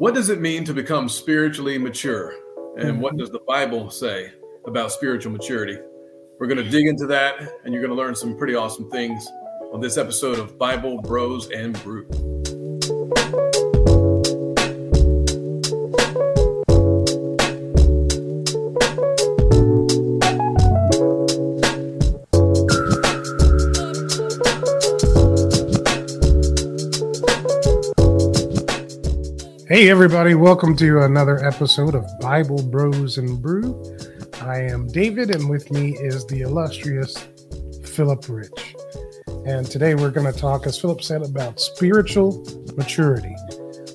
What does it mean to become spiritually mature? And what does the Bible say about spiritual maturity? We're going to dig into that, and you're going to learn some pretty awesome things on this episode of Bible Bros and Brew. Hey, everybody, welcome to another episode of Bible Bros and Brew. I am David, and with me is the illustrious Philip Rich. And today we're going to talk, as Philip said, about spiritual maturity.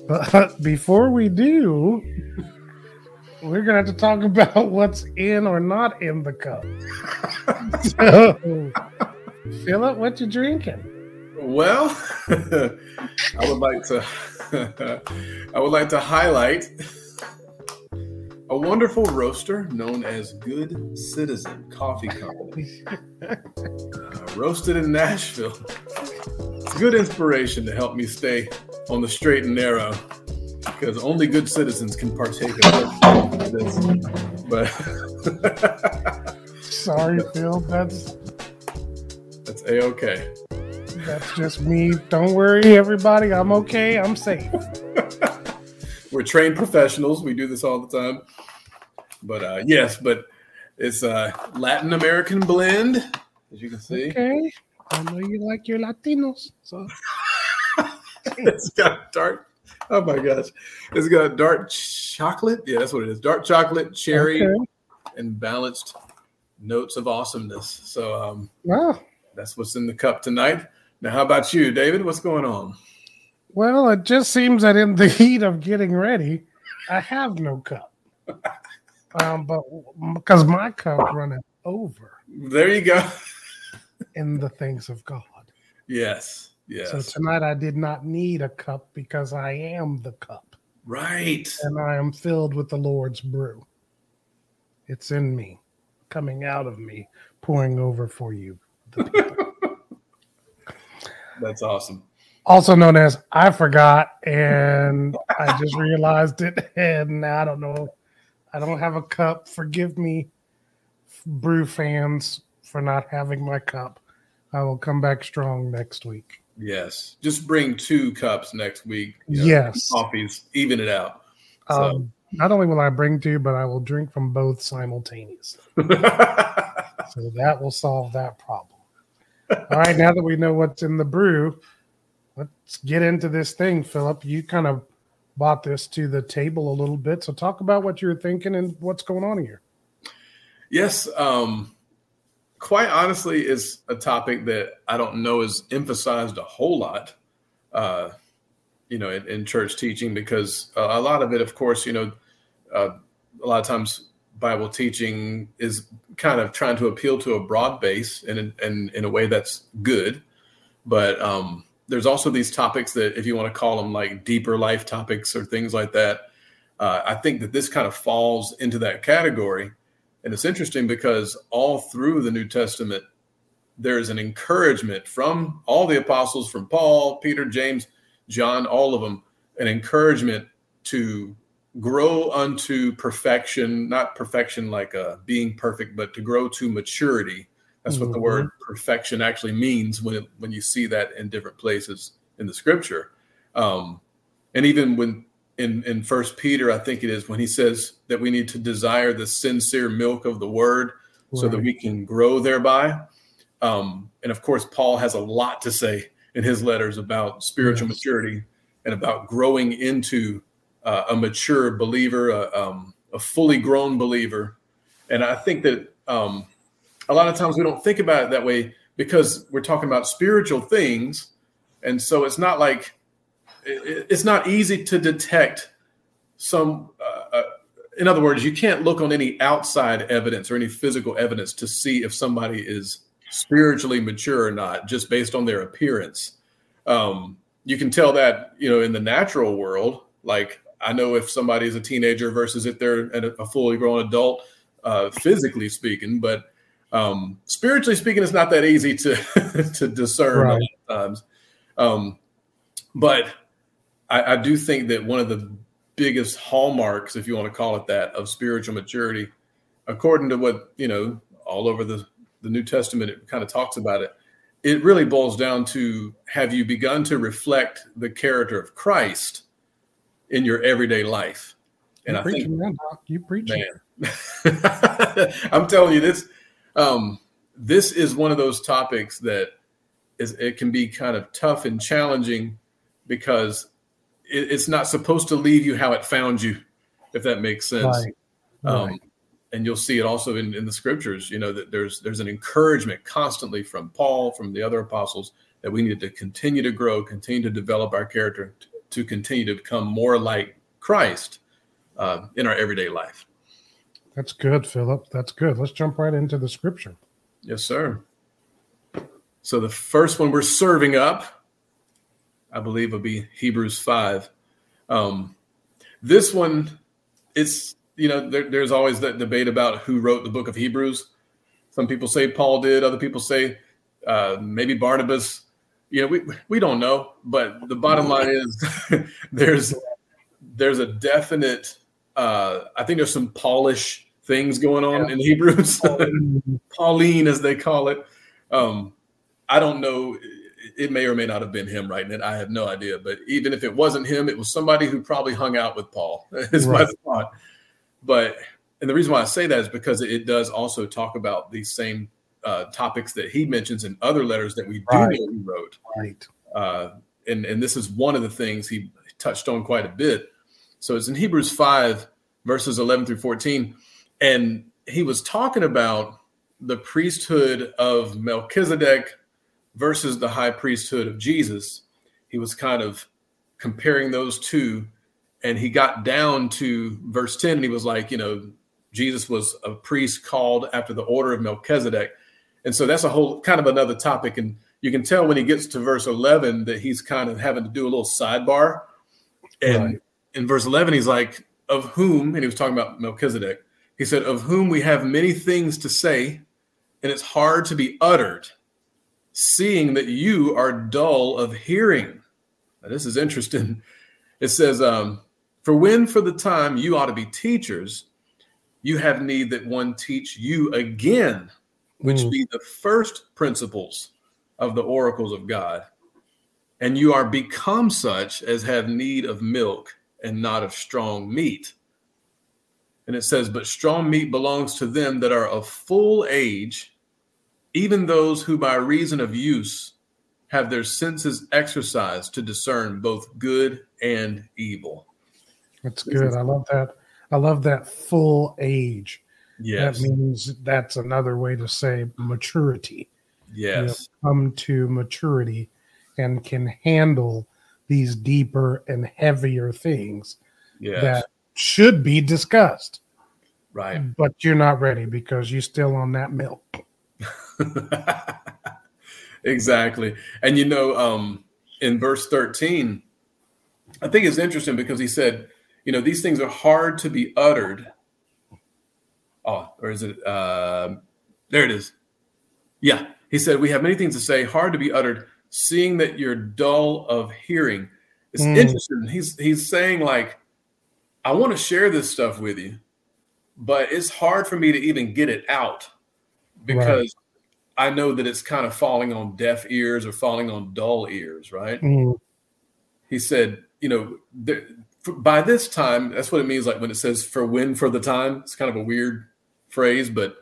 But before we do, we're going to have to talk about what's in or not in the cup. so, Philip, what you drinking? Well, I would like to I would like to highlight a wonderful roaster known as Good Citizen Coffee Company. Uh, roasted in Nashville. It's good inspiration to help me stay on the straight and narrow because only good citizens can partake of this. But sorry, Phil, that's that's a okay. That's just me. Don't worry, everybody. I'm okay. I'm safe. We're trained professionals. We do this all the time. But uh, yes, but it's a Latin American blend, as you can see. Okay. I know you like your Latinos. So it's got dark. Oh my gosh. It's got dark chocolate. Yeah, that's what it is. Dark chocolate, cherry, okay. and balanced notes of awesomeness. So um wow. that's what's in the cup tonight. Now, how about you, David? What's going on? Well, it just seems that in the heat of getting ready, I have no cup. um, but because my cup running over. There you go. in the things of God. Yes. Yes. So tonight I did not need a cup because I am the cup. Right. And I am filled with the Lord's brew. It's in me, coming out of me, pouring over for you, the people. That's awesome. Also known as I forgot and I just realized it and I don't know. I don't have a cup. Forgive me, brew fans, for not having my cup. I will come back strong next week. Yes. Just bring two cups next week. You know, yes. Coffees, even it out. So. Um, not only will I bring two, but I will drink from both simultaneously. so that will solve that problem. All right, now that we know what's in the brew, let's get into this thing, Philip. You kind of brought this to the table a little bit. So talk about what you're thinking and what's going on here. Yes, um, quite honestly, is a topic that I don't know is emphasized a whole lot, uh, you know, in, in, church teaching because a lot of it, of course, you know, uh, a lot of times Bible teaching is kind of trying to appeal to a broad base and in, in a way that's good. But um, there's also these topics that, if you want to call them like deeper life topics or things like that, uh, I think that this kind of falls into that category. And it's interesting because all through the New Testament, there's an encouragement from all the apostles, from Paul, Peter, James, John, all of them, an encouragement to grow unto perfection, not perfection like a being perfect, but to grow to maturity. That's what mm-hmm. the word perfection actually means when it, when you see that in different places in the scripture. Um, and even when in in First Peter, I think it is when he says that we need to desire the sincere milk of the word, right. so that we can grow thereby. Um, and of course, Paul has a lot to say in his letters about spiritual yes. maturity and about growing into uh, a mature believer, a, um, a, fully grown believer. And I think that um, a lot of times we don't think about it that way because we're talking about spiritual things. And so it's not like, it, it's not easy to detect some, uh, uh, in other words, you can't look on any outside evidence or any physical evidence to see if somebody is spiritually mature or not, just based on their appearance. Um, you can tell that, you know, in the natural world, like I know if somebody is a teenager versus if they're a fully grown adult, uh, physically speaking, but um, spiritually speaking, it's not that easy to to discern right. times. Um, but I, I, do think that one of the biggest hallmarks, if you want to call it that, of spiritual maturity, according to what you know all over the the New Testament, it kind of talks about it. It really boils down to have you begun to reflect the character of Christ in your everyday life? And you I think man, you preach, man. I'm telling you this. Um, this is one of those topics that is it can be kind of tough and challenging because it, it's not supposed to leave you how it found you, if that makes sense. Right. Um, right. And you'll see it also in, in the scriptures. You know that there's there's an encouragement constantly from Paul, from the other apostles, that we need to continue to grow, continue to develop our character, to, continue to become more like Christ uh, in our everyday life. That's good, Philip. That's good. Let's jump right into the scripture. Yes, sir. So the first one we're serving up, I believe, will be Hebrews 5. Um, this one, it's, you know, there, there's always that debate about who wrote the book of Hebrews. Some people say Paul did, other people say uh, maybe Barnabas. You know, we, we don't know, but the bottom line is there's there's a definite uh, I think there's some Polish things going on yeah. in Hebrews, Pauline as they call it. Um, I don't know. It may or may not have been him writing it. I have no idea. But even if it wasn't him, it was somebody who probably hung out with Paul. Is right. my thought. But and the reason why I say that is because it does also talk about these same uh, topics that he mentions in other letters that we do right. know he wrote. Right. Uh, and and this is one of the things he touched on quite a bit. So it's in Hebrews five verses eleven through fourteen, and he was talking about the priesthood of Melchizedek versus the high priesthood of Jesus. He was kind of comparing those two. And he got down to verse 10 and he was like, you know, Jesus was a priest called after the order of Melchizedek. And so that's a whole kind of another topic. And you can tell when he gets to verse 11 that he's kind of having to do a little sidebar. And right. in verse 11, he's like, of whom, and he was talking about Melchizedek, he said, of whom we have many things to say, and it's hard to be uttered, seeing that you are dull of hearing. Now, this is interesting. It says, um, For when for the time you ought to be teachers, you have need that one teach you again, which mm. be the first principles of the oracles of God. And you are become such as have need of milk and not of strong meat. And it says, But strong meat belongs to them that are of full age, even those who by reason of use have their senses exercised to discern both good and evil. That's good. I love that. I love that full age. Yes. That means that's another way to say maturity. Yes. You know, come to maturity and can handle these deeper and heavier things yes. that should be discussed. Right. But you're not ready because you're still on that milk. exactly. And you know, um, in verse 13, I think it's interesting because he said, you know, these things are hard to be uttered. Oh, or is it? Uh, there it is. Yeah. He said, We have many things to say, hard to be uttered, seeing that you're dull of hearing. It's mm. interesting. He's he's saying, like, I want to share this stuff with you, but it's hard for me to even get it out because right. I know that it's kind of falling on deaf ears or falling on dull ears, right? Mm. He said, you know, there, by this time, that's what it means. Like when it says for when for the time, it's kind of a weird phrase, but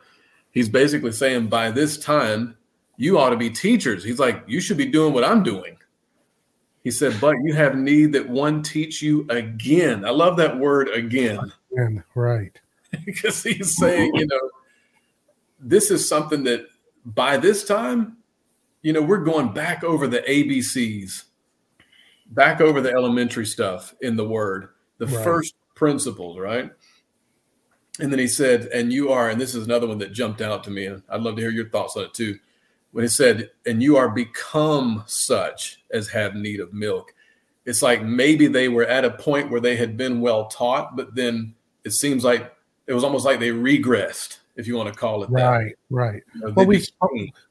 he's basically saying by this time, you ought to be teachers. He's like, you should be doing what I'm doing. He said, but you have need that one teach you again. I love that word again. Again, right. because he's saying, you know, this is something that by this time, you know, we're going back over the ABCs, back over the elementary stuff in the word, the right. first principles, right? And then he said, and you are, and this is another one that jumped out to me, and I'd love to hear your thoughts on it too. When he said, and you are become such as have need of milk. It's like maybe they were at a point where they had been well taught, but then it seems like it was almost like they regressed, if you want to call it that. Right, right. You know, well, we've,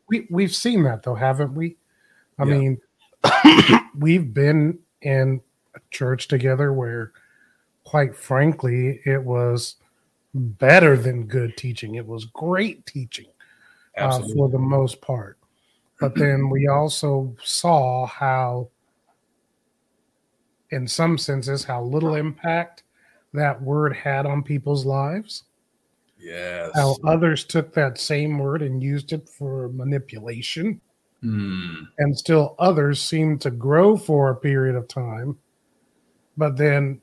we, we've seen that though, haven't we? I yeah. mean, we've been in a church together where quite frankly, it was better than good teaching. It was great teaching uh, for the most part. But then we also saw how, in some senses, how little impact that word had on people's lives. Yes. How others took that same word and used it for manipulation. Mm. And still others seemed to grow for a period of time, but then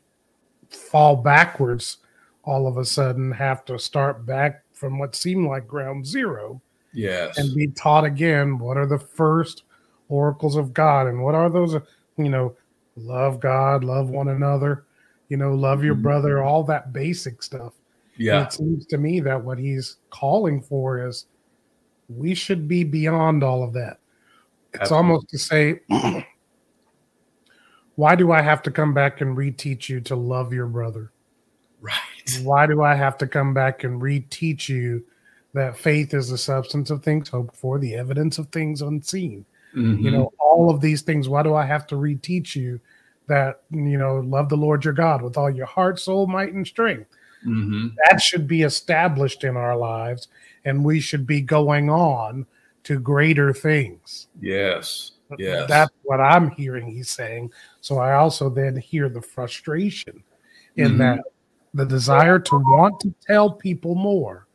fall backwards all of a sudden, have to start back from what seemed like ground zero. Yes. And be taught again what are the first oracles of God and what are those, you know, love God, love one another, you know, love your mm-hmm. brother, all that basic stuff. Yeah. And it seems to me that what he's calling for is we should be beyond all of that. It's Absolutely. almost to say, why do I have to come back and reteach you to love your brother? Right. Why do I have to come back and reteach you that faith is the substance of things hoped for, the evidence of things unseen? Mm-hmm. You know, all of these things. Why do I have to reteach you that, you know, love the Lord your God with all your heart, soul, might, and strength? Mm-hmm. That should be established in our lives, and we should be going on to greater things. Yes. Yes. That's what I'm hearing he's saying. So I also then hear the frustration in mm-hmm. that the desire to want to tell people more,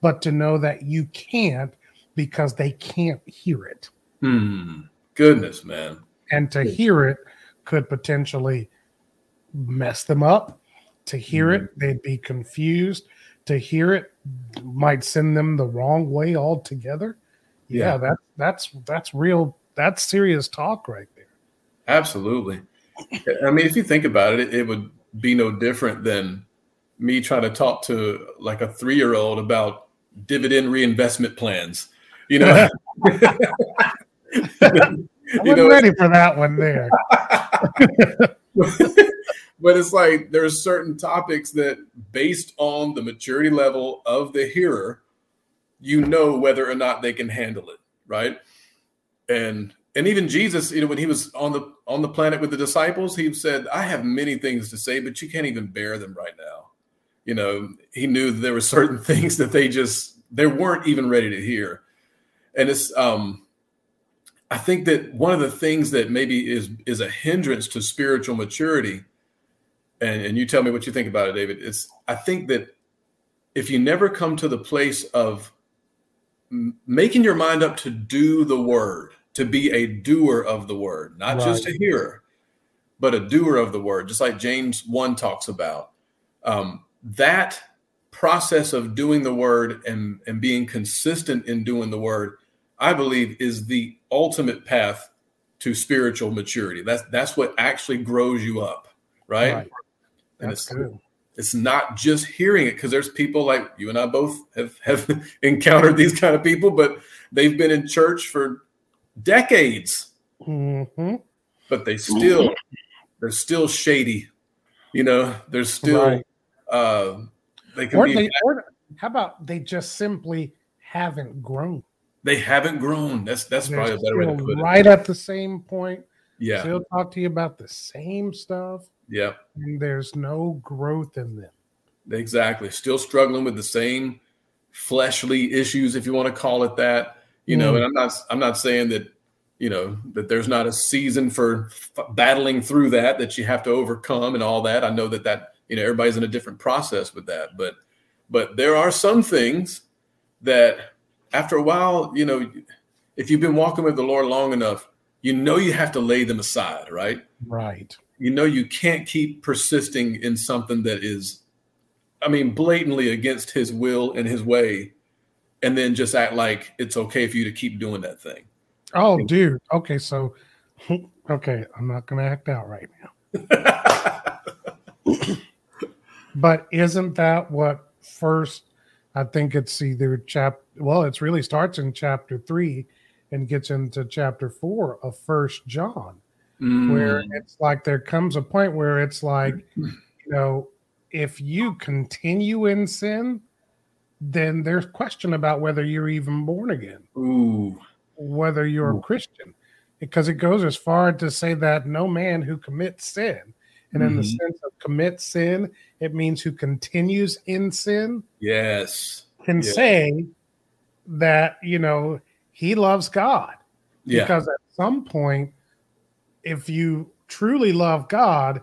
but to know that you can't because they can't hear it. Hmm. Goodness, man. And to hear it could potentially mess them up. To hear mm-hmm. it, they'd be confused. To hear it might send them the wrong way altogether. Yeah, yeah that that's that's real that's serious talk right there. Absolutely. I mean, if you think about it, it, it would be no different than me trying to talk to like a three year old about dividend reinvestment plans. You know, you ready for that one there. but it's like there's certain topics that, based on the maturity level of the hearer, you know whether or not they can handle it, right? And and even Jesus, you know, when he was on the on the planet with the disciples, he said, "I have many things to say, but you can't even bear them right now." You know, he knew there were certain things that they just they weren't even ready to hear. And it's um I think that one of the things that maybe is is a hindrance to spiritual maturity, and, and you tell me what you think about it, David, It's I think that if you never come to the place of making your mind up to do the word, to be a doer of the word, not right. just a hearer, but a doer of the word, just like James 1 talks about. Um, that process of doing the word and, and being consistent in doing the word, I believe, is the ultimate path to spiritual maturity. That's that's what actually grows you up, right? right. And that's it's, good. It's not just hearing it because there's people like you and I both have have encountered these kind of people, but they've been in church for decades, mm-hmm. but they still they're still shady. You know, they're still right. Uh, they can or be. They, or how about they just simply haven't grown? They haven't grown. That's that's They're probably a better way to put it. Right at the same point. Yeah. Still talk to you about the same stuff. Yeah. And there's no growth in them. Exactly. Still struggling with the same fleshly issues, if you want to call it that. You mm. know, and I'm not I'm not saying that you know that there's not a season for f- battling through that that you have to overcome and all that. I know that that you know everybody's in a different process with that. But but there are some things that after a while you know if you've been walking with the lord long enough you know you have to lay them aside right? Right. You know you can't keep persisting in something that is i mean blatantly against his will and his way and then just act like it's okay for you to keep doing that thing. Oh dude. Okay so okay i'm not gonna act out right now But isn't that what first? I think it's either chap. Well, it really starts in chapter three and gets into chapter four of First John, mm. where it's like there comes a point where it's like, you know, if you continue in sin, then there's question about whether you're even born again. Ooh. Whether you're Ooh. a Christian. Because it goes as far to say that no man who commits sin And in the mm-hmm. sense of commit sin, it means who continues in sin Yes. can Yeah. say that, you know, he loves God. Yeah. Because at some point, if you truly love God,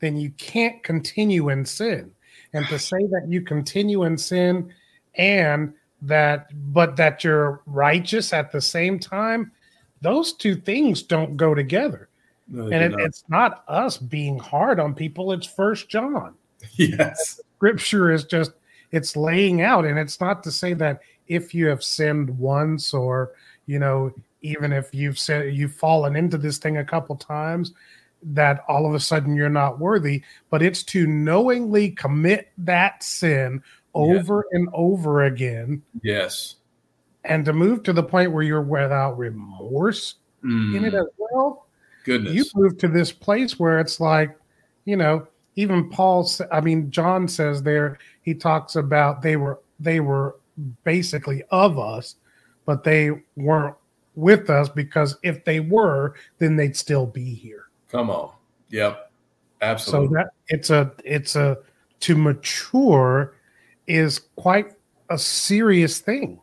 then you can't continue in sin. And to say that you continue in sin and that, but that you're righteous at the same time, those two things don't go together. No, And it, not. it's not us being hard on people, it's First John yes. scripture is just it's laying out and it's not to say that if you have sinned once or you know even if you've said you've fallen into this thing a couple times that all of a sudden you're not worthy but it's to knowingly commit that sin over and over again Yes. and to move to the point where you're without remorse in it Mm, as well goodness. you move to this place where it's like, you know, even Paul, I mean, John says there, he talks about they were, they were basically of us, but they weren't with us because if they were, then they'd still be here. Come on. Yep. Absolutely. So that it's a, it's a, to mature is quite a serious thing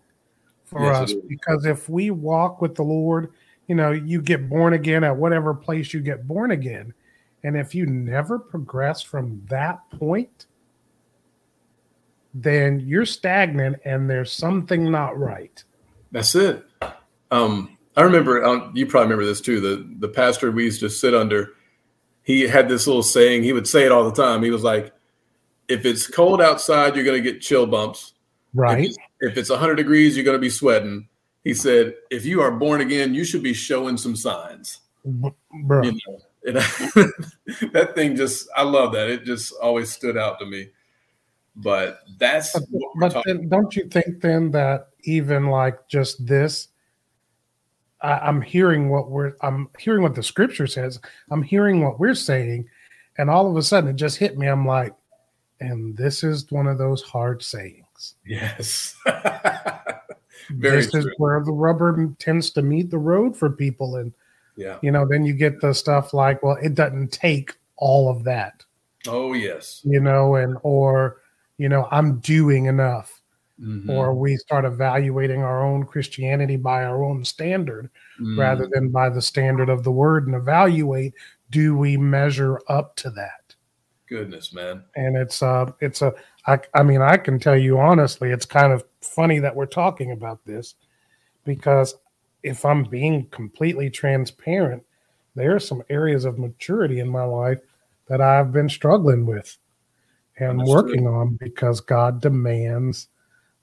for Yes, us because if we walk with the Lord, you know, you get born again at whatever place you get born again. And if you never progress from that point, then you're stagnant and there's something not right. That's it. Um, I remember um, you probably remember this too. The the pastor we used to sit under, he had this little saying. He would say it all the time. He was like, "If it's cold outside, you're going to get chill bumps. If Right. it's, if it's 100 degrees, you're going to be sweating." He said, "If you are born again, you should be showing some signs." Bro. You know, and that thing just I love that. It just always stood out to me. But that's But, but talking. then, don't you think then that even like just this, I, I'm hearing what we're, I'm hearing what the scripture says. I'm hearing what we're saying, and all of a sudden it just hit me. I'm like, and this is one of those hard sayings. Yes. Very this is where the rubber tends to meet the road for people, and Yeah. you know, then you get the stuff like, well, it doesn't take all of that, Oh yes. you know, and or you know, I'm doing enough. Mhm. or we start evaluating our own Christianity by our own standard Mhm. rather than by the standard of the word and evaluate do we measure up to that goodness, man. and it's uh it's a I, I mean I can tell you honestly it's kind of funny that we're talking about this because if I'm being completely transparent there are some areas of maturity in my life that I've been struggling with and Understood. working on because God demands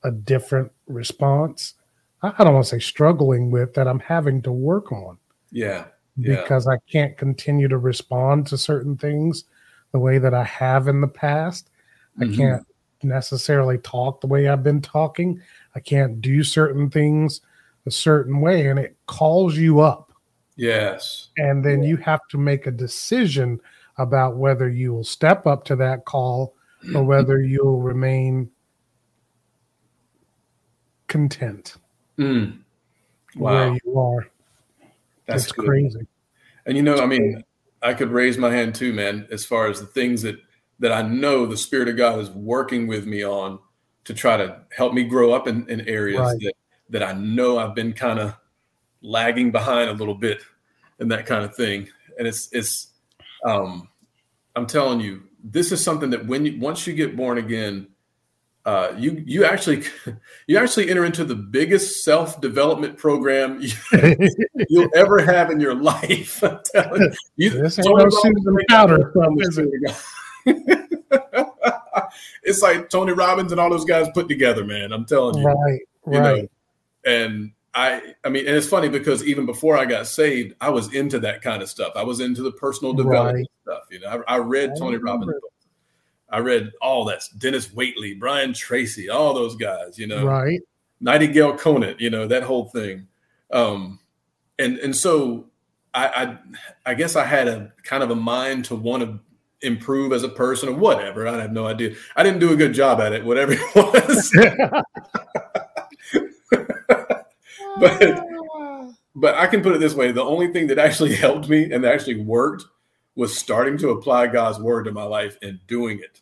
a different response. I I don't want to say struggling with that I'm having to work on Yeah. Yeah. because I can't continue to respond to certain things the way that I have in the past. Mhm. I can't necessarily talk the way I've been talking. I can't do certain things a certain way, and it calls you up. Yes. And then Yeah. you have to make a decision about whether you will step up to that call or whether you'll remain content Mm. where you are. That's it's crazy. And you know, I mean, I could raise my hand too, man, as far as the things that that I know the Spirit of God is working with me on to try to help me grow up in, in areas Right. that that I know I've been kind of lagging behind a little bit and that kind of thing. And it's it's um I'm telling you, this is something that when you once you get born again, uh, you you actually you actually enter into the biggest self development program you'll ever have in your life. I'm telling you, you This ain't no Robbins Susan ain't Powter never stuff, done this is it? to a guy. it's like Tony Robbins and all those guys put together, man. I'm telling you. right, you know, and I, I mean, and it's funny because even before I got saved, I was into that kind of stuff. I was into the personal development stuff. You know, I, I read I Tony Robbins books. I read all that. Dennis Waitley, Brian Tracy, all those guys. You know, right. Nightingale Conant, you know, that whole thing. Um, and and so I, I I guess I had a kind of a mind to want to improve as a person or whatever. I have no idea. I didn't do a good job at it, whatever it was. but but I can put it this way: the only thing that actually helped me and that actually worked was starting to apply God's word to my life and doing it.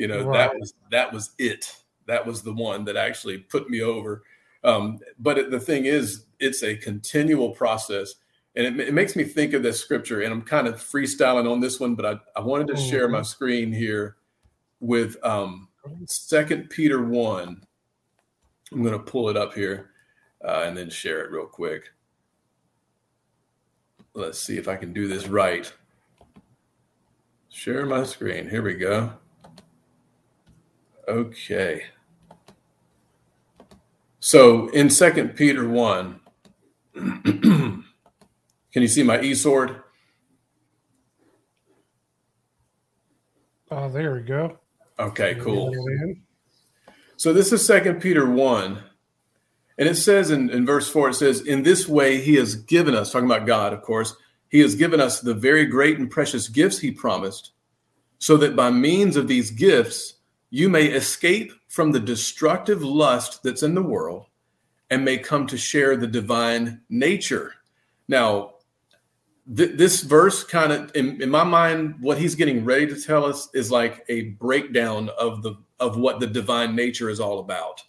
You know, right. that was that was it. That was the one that actually put me over. Um, but it, the thing is, it's a continual process. And it, it, makes me think of this scripture, and I'm kind of freestyling on this one, but I, I wanted to share my mm-hmm. screen here with um, Second Peter 1. I'm going to pull it up here uh, and then share it real quick. Let's see if I can do this right. Share my screen. Here we go. Okay. So in Second Peter 1, can you see my e sword? Oh, there we go. Okay, cool. So this is Second Peter 1. And it says in, in verse 4, it says, In this way he has given us, talking about God, of course, he has given us the very great and precious gifts he promised, so that by means of these gifts you may escape from the destructive lust that's in the world and may come to share the divine nature. Now, th- this verse kind of, in, in my mind, what he's getting ready to tell us is like a breakdown of the of what the divine nature is all about,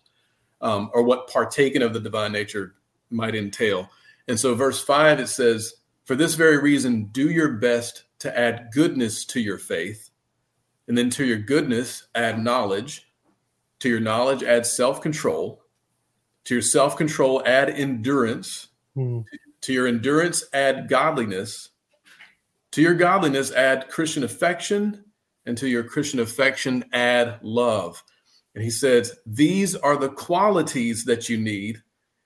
um, or what partaking of the divine nature might entail. And so, verse five it says, "For this very reason, do your best to add goodness to your faith." And then to your goodness, add knowledge. To your knowledge, add self control. To your self control, add endurance. Mm. To your endurance, add godliness. To your godliness, add Christian affection. And to your Christian affection, add love. And he says, These are the qualities that you need.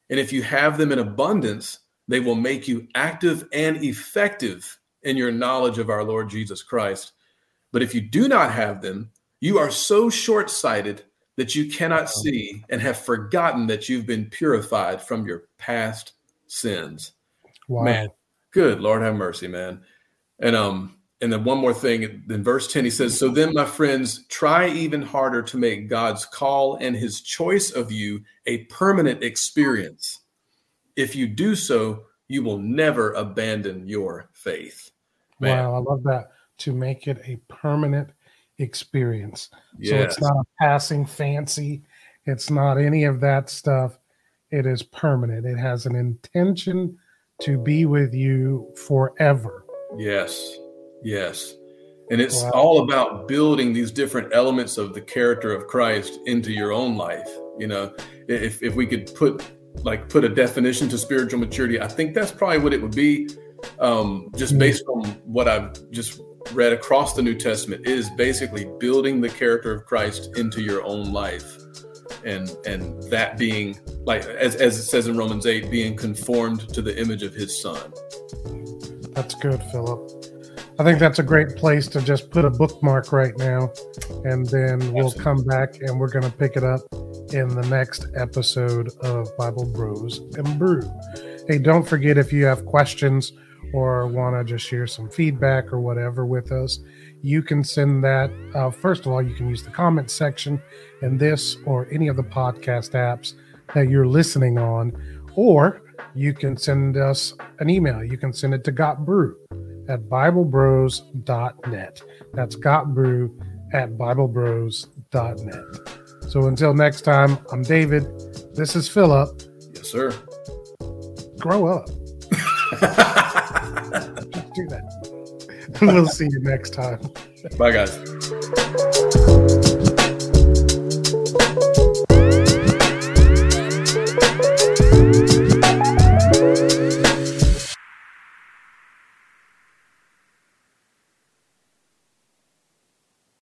And if you have them in abundance, they will make you active and effective in your knowledge of our Lord Jesus Christ. But if you do not have them, you are so short sighted that you cannot see and have forgotten that you've been purified from your past sins. Wow. Man, good Lord have mercy, man. And um, and then one more thing in verse 10, he says, So then, my friends, try even harder to make God's call and his choice of you a permanent experience. If you do so, you will never abandon your faith. Man. Wow, I love that to make it a permanent experience. Yes. So it's not a passing fancy, it's not any of that stuff. It is permanent. It has an intention to be with you forever. Yes. Yes. And it's wow. all about building these different elements of the character of Christ into your own life. You know, if if we could put like put a definition to spiritual maturity, I think that's probably what it would be. Um, just mm-hmm. based on what I've just read across the New Testament is basically building the character of Christ into your own life. And and that being like as, as it says in Romans 8, being conformed to the image of his son. That's good, Philip. I think that's a great place to just put a bookmark right now. And then we'll Absolutely. come back and we're going to pick it up in the next episode of Bible Bros and Brew. Hey, don't forget if you have questions or want to just share some feedback or whatever with us, you can send that. Uh, first of all, you can use the comment section in this or any of the podcast apps that you're listening on, or you can send us an email. You can send it to gotbrew at biblebros.net. That's gotbrew at biblebros.net. So until next time, I'm David. This is Philip. Yes, sir. Grow up. do that. we'll see you next time. Bye, guys.